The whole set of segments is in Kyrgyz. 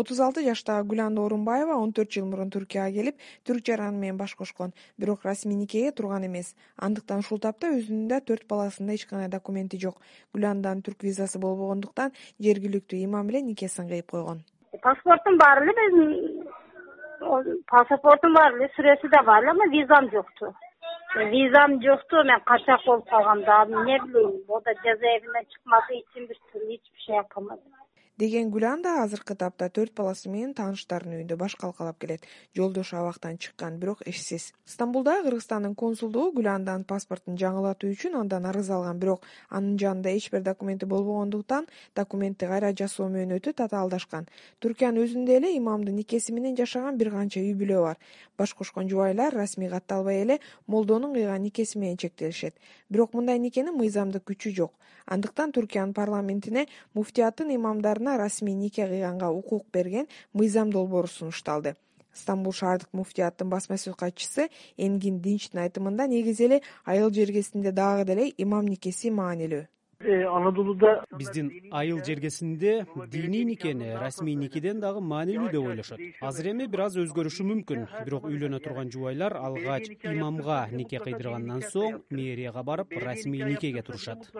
отуз алты жаштагы гүланда орунбаева он төрт жыл мурун түркияга келип түрк жараны менен баш кошкон. Бирок расмий никеге турган эмес. Андыктан ушул тапта өзүнүн да төрт баласынын да эч кандай документи жок. Гүланданын түрк визасы болбогондуктан жергиликтүү имам менен никесин кыйып койгон. Паспортум бар эле менин паспортум бар эле сүрөсү да бар эле ама визам жокту визам жокту мен качак болуп калгам дагы эмне şey кылмадым деген гүланда азыркы тапта төрт баласы менен тааныштарынын үйүндө баш калкалап келет. Жолдошу абактан чыккан бирок эшсиз стамбулдагы кыргызстандын консулдугу гүланданын паспортун жаңылатуу үчүн андан арыз алган бирок анын жанында эч бир документи болбогондуктан документти кайра жасоо мөөнөтү татаалдашкан. Туркиянын өзүндө эле имамдын никеси менен жашаган бир канча үй бүлө бар. Баш кошкон жубайлар расмий катталбай эле молдонун кыйган никеси менен чектелишет. Бирок мындай никенин мыйзамдык күчү жок. Андыктан туркиянын парламентине муфтияттын имамдарына расмий нике кыйганга укук берген мыйзам долбоору сунушталды. Стамбул шаардык муфтияттын басма сөз катчысы энгин динчтин айтымында негизи эле айыл жергесинде дагы деле имам никеси маанилүү э, анадолуда биздин айыл жергесинде диний никени расмий никеден дагы маанилүү деп ойлошот азыр эми бир аз өзгөрүшү мүмкүн. Бирок үйлөнө турган жубайлар алгач имамга нике кыйдыргандан соң мэрияга барып расмий никеге турушат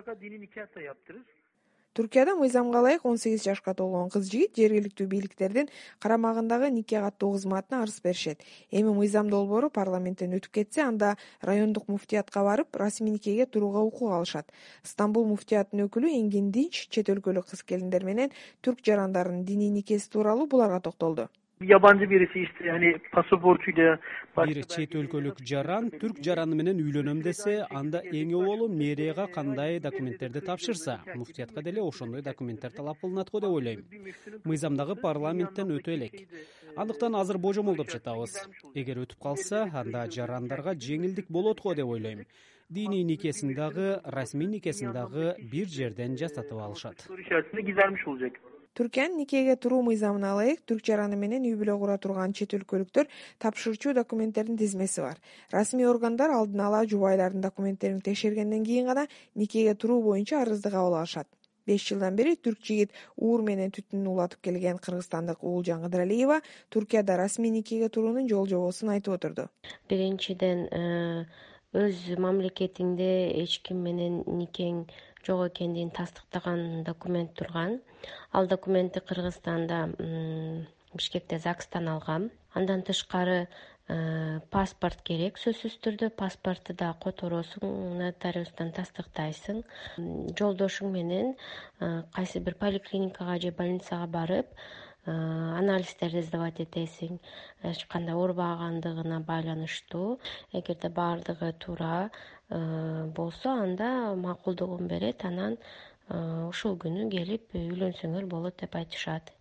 туркияда мыйзамга ылайык он сегиз жашка толгон кыз жигит жергиликтүү бийликтердин карамагындагы нике каттоо кызматына арыз беришет. Эми мыйзам долбоору парламенттен өтүп кетсе анда райондук муфтиятка барып расмий никеге турууга укук алышат. Стамбул муфтияттын өкүлү энгин динч чет өлкөлүк кыз келиндер менен түрк жарандарынын диний никеси тууралуу буларга токтолду hani бир чет өлкөлүк жаран түрк жараны менен үйлөнөм десе анда эң оболу мэрияга кандай документтерди тапшырса муфтиятка деле ошондой документтер талап кылынат го деп ойлойм. Мыйзам дагы парламенттен өтө элек. Андыктан азыр божомолдоп жатабыз. Эгер өтүп калса анда жарандарга жеңилдик болот го деп ойлойм. Диний никесин дагы расмий никесин дагы бир жерден жасатып алышат түркиянын никеге туруу мыйзамына ылайык түрк жараны менен үй бүлө кура турган чет өлкөлүктөр тапшырчу документтердин тизмеси бар. Расмий органдар алдын ала жубайлардын документтерин текшергенден кийин гана никеге туруу боюнча арызды кабыл алышат. Беш жылдан бери түрк жигит уур менен түтүн улатып келген кыргызстандык уулжан кыдыралиева туркияда расмий никеге туруунун жол жобосун айтып отурду. Биринчиден э, өз мамлекетиңде эч ким менен никең жок экендигин тастыктаган документ турган. Ал документти кыргызстанда бишкекте загстан алгам. Андан тышкары э, паспорт керек сөзсүз түрдө паспорту да которосуң нотариустан тастыктайсың. Жолдошуң менен э, кайсы бир поликлиникага же больницага барып анализдерди сдавать этесиң. Эч кандай оорубагандыгына байланыштуу. Эгерде баардыгы туура Э, болсо анда макулдугун берет анан э, ушул күнү келип үйлөнсөңөр болот деп айтышат.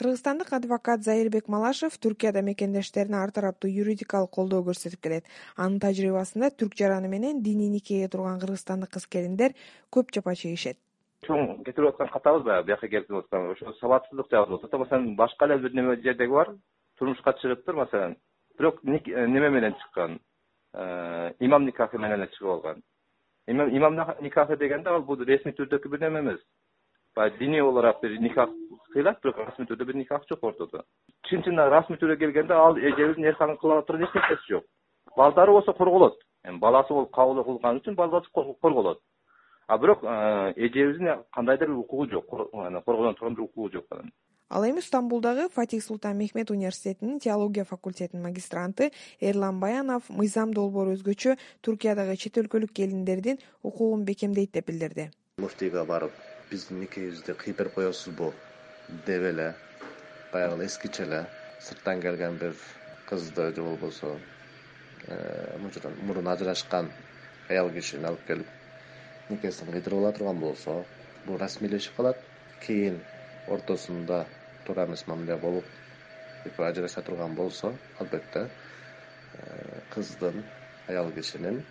Кыргызстандык адвокат заирбек малашев туркияда мекендештерине ар тараптуу юридикалык колдоо көрсөтүп келет. Анын тажрыйбасында түрк жараны менен диний никеге турган кыргызстандык кыз келиндер көп жапа чегишет чоң кетирип аткан катабыз баягы бияка келип аткан ошо сабатсыздык жагы болуп атат маселен башка эле бир неме жердеги бар турмушка чыгыптыр маселен бирок э, неме менен чыккан? Э, имам никахы менен эле чыгып алган. Имам никахы дегенде ал бул ресмий түрдөгү бир неме эмес. Баягы диний olarak бир никах кыйлат бирок расмий түрдө бир никах жок ортодо. Чын чынында расмий түрдө келгенде ал эжебиздин кыла турган эч нерсеси жок. Балдары болсо корголот. Эми баласы болуп кабыл кылган үчүн баласы корголот а бирок э, эжебиздин кандайдыр бир укугу жок коргоно турган бир укугу жок анан ал эми стамбулдагы фатих султан мехмет университетинин теология факультетинин магистранты эрлан баянов мыйзам долбоору өзгөчө туркиядагы чет өлкөлүк келиндердин укугун бекемдейт деп билдирди. Муфтийге барып биздин никебизди кыйып берип коесузбу деп эле баягы эле эскиче эле сырттан келген бир кызды же болбосо э, мурун ажырашкан аял кишини алып келип никесин кыйдырып ала турган болсо бул расмийлешип калат. Кийин ортосунда туура эмес мамиле болуп экөө ажыраша турган болсо албетте э, кыздын аял кишинин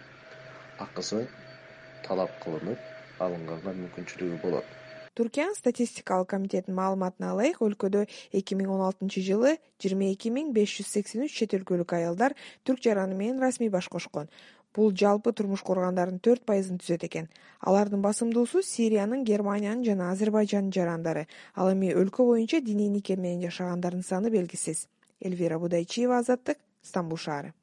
акысы талап кылынып алынганга мүмкүнчүлүгү болот. Туркиянын статистикалык комитетинин маалыматына ылайык өлкөдө эки миң он алтынчы жылы жыйырма эки миң беш жүз сексен үч чет өлкөлүк аялдар түрк жараны менен расмий баш кошкон бул жалпы турмуш кургандардын төрт пайызын түзөт экен. Алардын басымдуусу сириянын германиянын жана азербайжандын жарандары. Ал эми өлкө боюнча диний нике менен жашагандардын саны белгисиз. Элвира будайчиева азаттык стамбул шаары